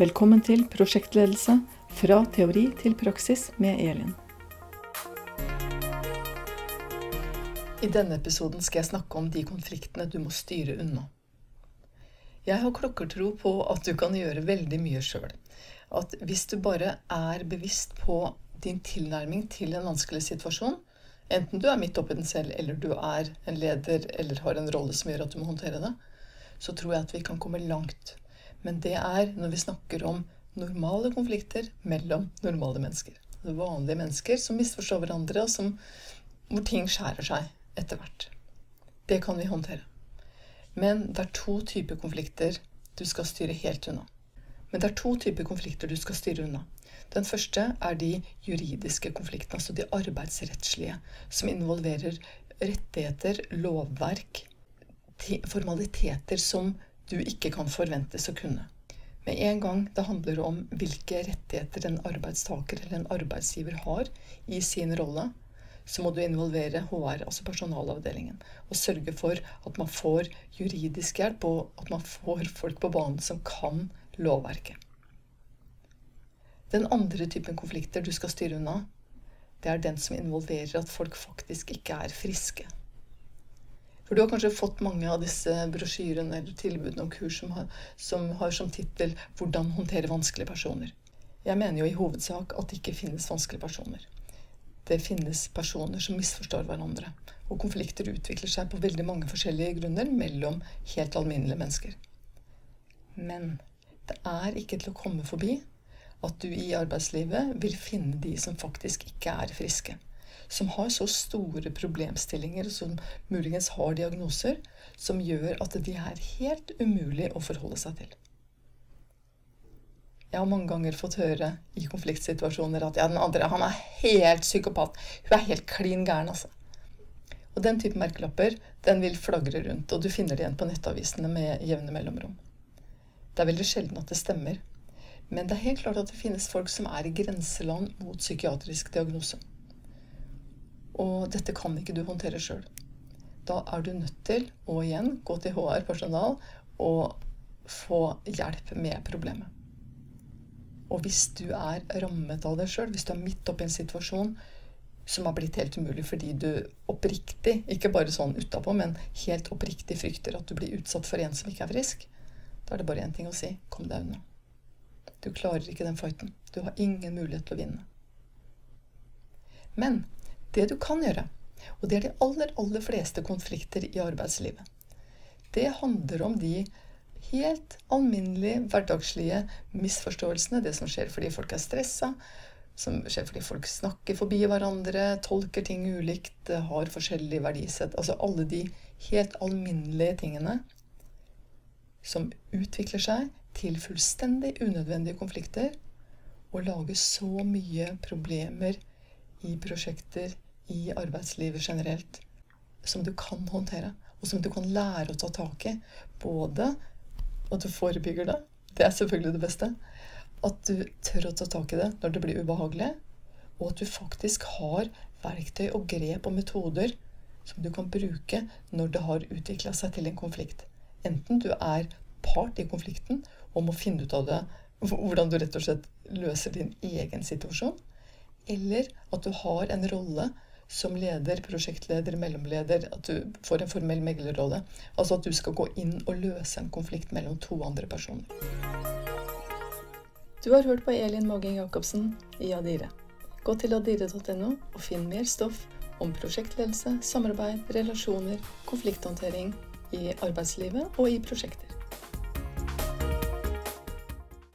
Velkommen til prosjektledelse fra teori til praksis med Elin. I denne episoden skal jeg snakke om de konfliktene du må styre unna. Jeg har klokkertro på at du kan gjøre veldig mye sjøl. At hvis du bare er bevisst på din tilnærming til en vanskelig situasjon, enten du er midt oppi den selv, eller du er en leder eller har en rolle som gjør at du må håndtere det, så tror jeg at vi kan komme langt. Men det er når vi snakker om normale konflikter mellom normale mennesker. Vanlige mennesker som misforstår hverandre, og som, hvor ting skjærer seg etter hvert. Det kan vi håndtere. Men det er to typer konflikter du skal styre helt unna. Men det er to typer konflikter du skal styre unna. Den første er de juridiske konfliktene, altså de arbeidsrettslige, som involverer rettigheter, lovverk, formaliteter som du ikke kan forventes å kunne. Med en gang det handler om hvilke rettigheter en arbeidstaker eller en arbeidsgiver har i sin rolle, så må du involvere HR, altså personalavdelingen, og sørge for at man får juridisk hjelp, og at man får folk på banen som kan lovverket. Den andre typen konflikter du skal styre unna, det er den som involverer at folk faktisk ikke er friske. For du har kanskje fått mange av disse brosjyrene eller tilbudene om kurs som har som, har som tittel 'Hvordan håndtere vanskelige personer'. Jeg mener jo i hovedsak at det ikke finnes vanskelige personer det finnes personer som misforstår hverandre. Og konflikter utvikler seg på veldig mange forskjellige grunner mellom helt alminnelige mennesker. Men det er ikke til å komme forbi at du i arbeidslivet vil finne de som faktisk ikke er friske. Som har så store problemstillinger, som muligens har diagnoser, som gjør at de er helt umulig å forholde seg til. Jeg har mange ganger fått høre i konfliktsituasjoner at ja, den andre han er helt psykopat. Hun er helt klin gæren, altså. Og den type merkelapper den vil flagre rundt, og du finner det igjen på nettavisene med jevne mellomrom. Det er veldig sjelden at det stemmer. Men det er helt klart at det finnes folk som er i grenseland mot psykiatrisk diagnose. Og dette kan ikke du håndtere sjøl. Da er du nødt til å igjen gå til HR-personal og få hjelp med problemet. Og hvis du er rammet av det sjøl, hvis du er midt oppi en situasjon som har blitt helt umulig fordi du oppriktig, ikke bare sånn utapå, men helt oppriktig frykter at du blir utsatt for en som ikke er frisk, da er det bare én ting å si kom deg unna. Du klarer ikke den fighten. Du har ingen mulighet til å vinne. Men det du kan gjøre, og det er de aller, aller fleste konflikter i arbeidslivet, det handler om de helt alminnelige, hverdagslige misforståelsene. Det som skjer fordi folk er stressa, som skjer fordi folk snakker forbi hverandre, tolker ting ulikt, har forskjellig verdisett. Altså alle de helt alminnelige tingene som utvikler seg til fullstendig unødvendige konflikter og lager så mye problemer i prosjekter, i arbeidslivet generelt, som du kan håndtere, og som du kan lære å ta tak i. Både at du forebygger det. Det er selvfølgelig det beste. At du tør å ta tak i det når det blir ubehagelig. Og at du faktisk har verktøy og grep og metoder som du kan bruke når det har utvikla seg til en konflikt. Enten du er part i konflikten og må finne ut av det, hvordan du rett og slett løser din egen situasjon, eller at du har en rolle som leder, prosjektleder, mellomleder, at du får en formell meglerrolle. Altså at du skal gå inn og løse en konflikt mellom to andre personer. Du har hørt på Elin Mågeng Jacobsen i Adire. Gå til adire.no og finn mer stoff om prosjektledelse, samarbeid, relasjoner, konflikthåndtering i arbeidslivet og i prosjekter.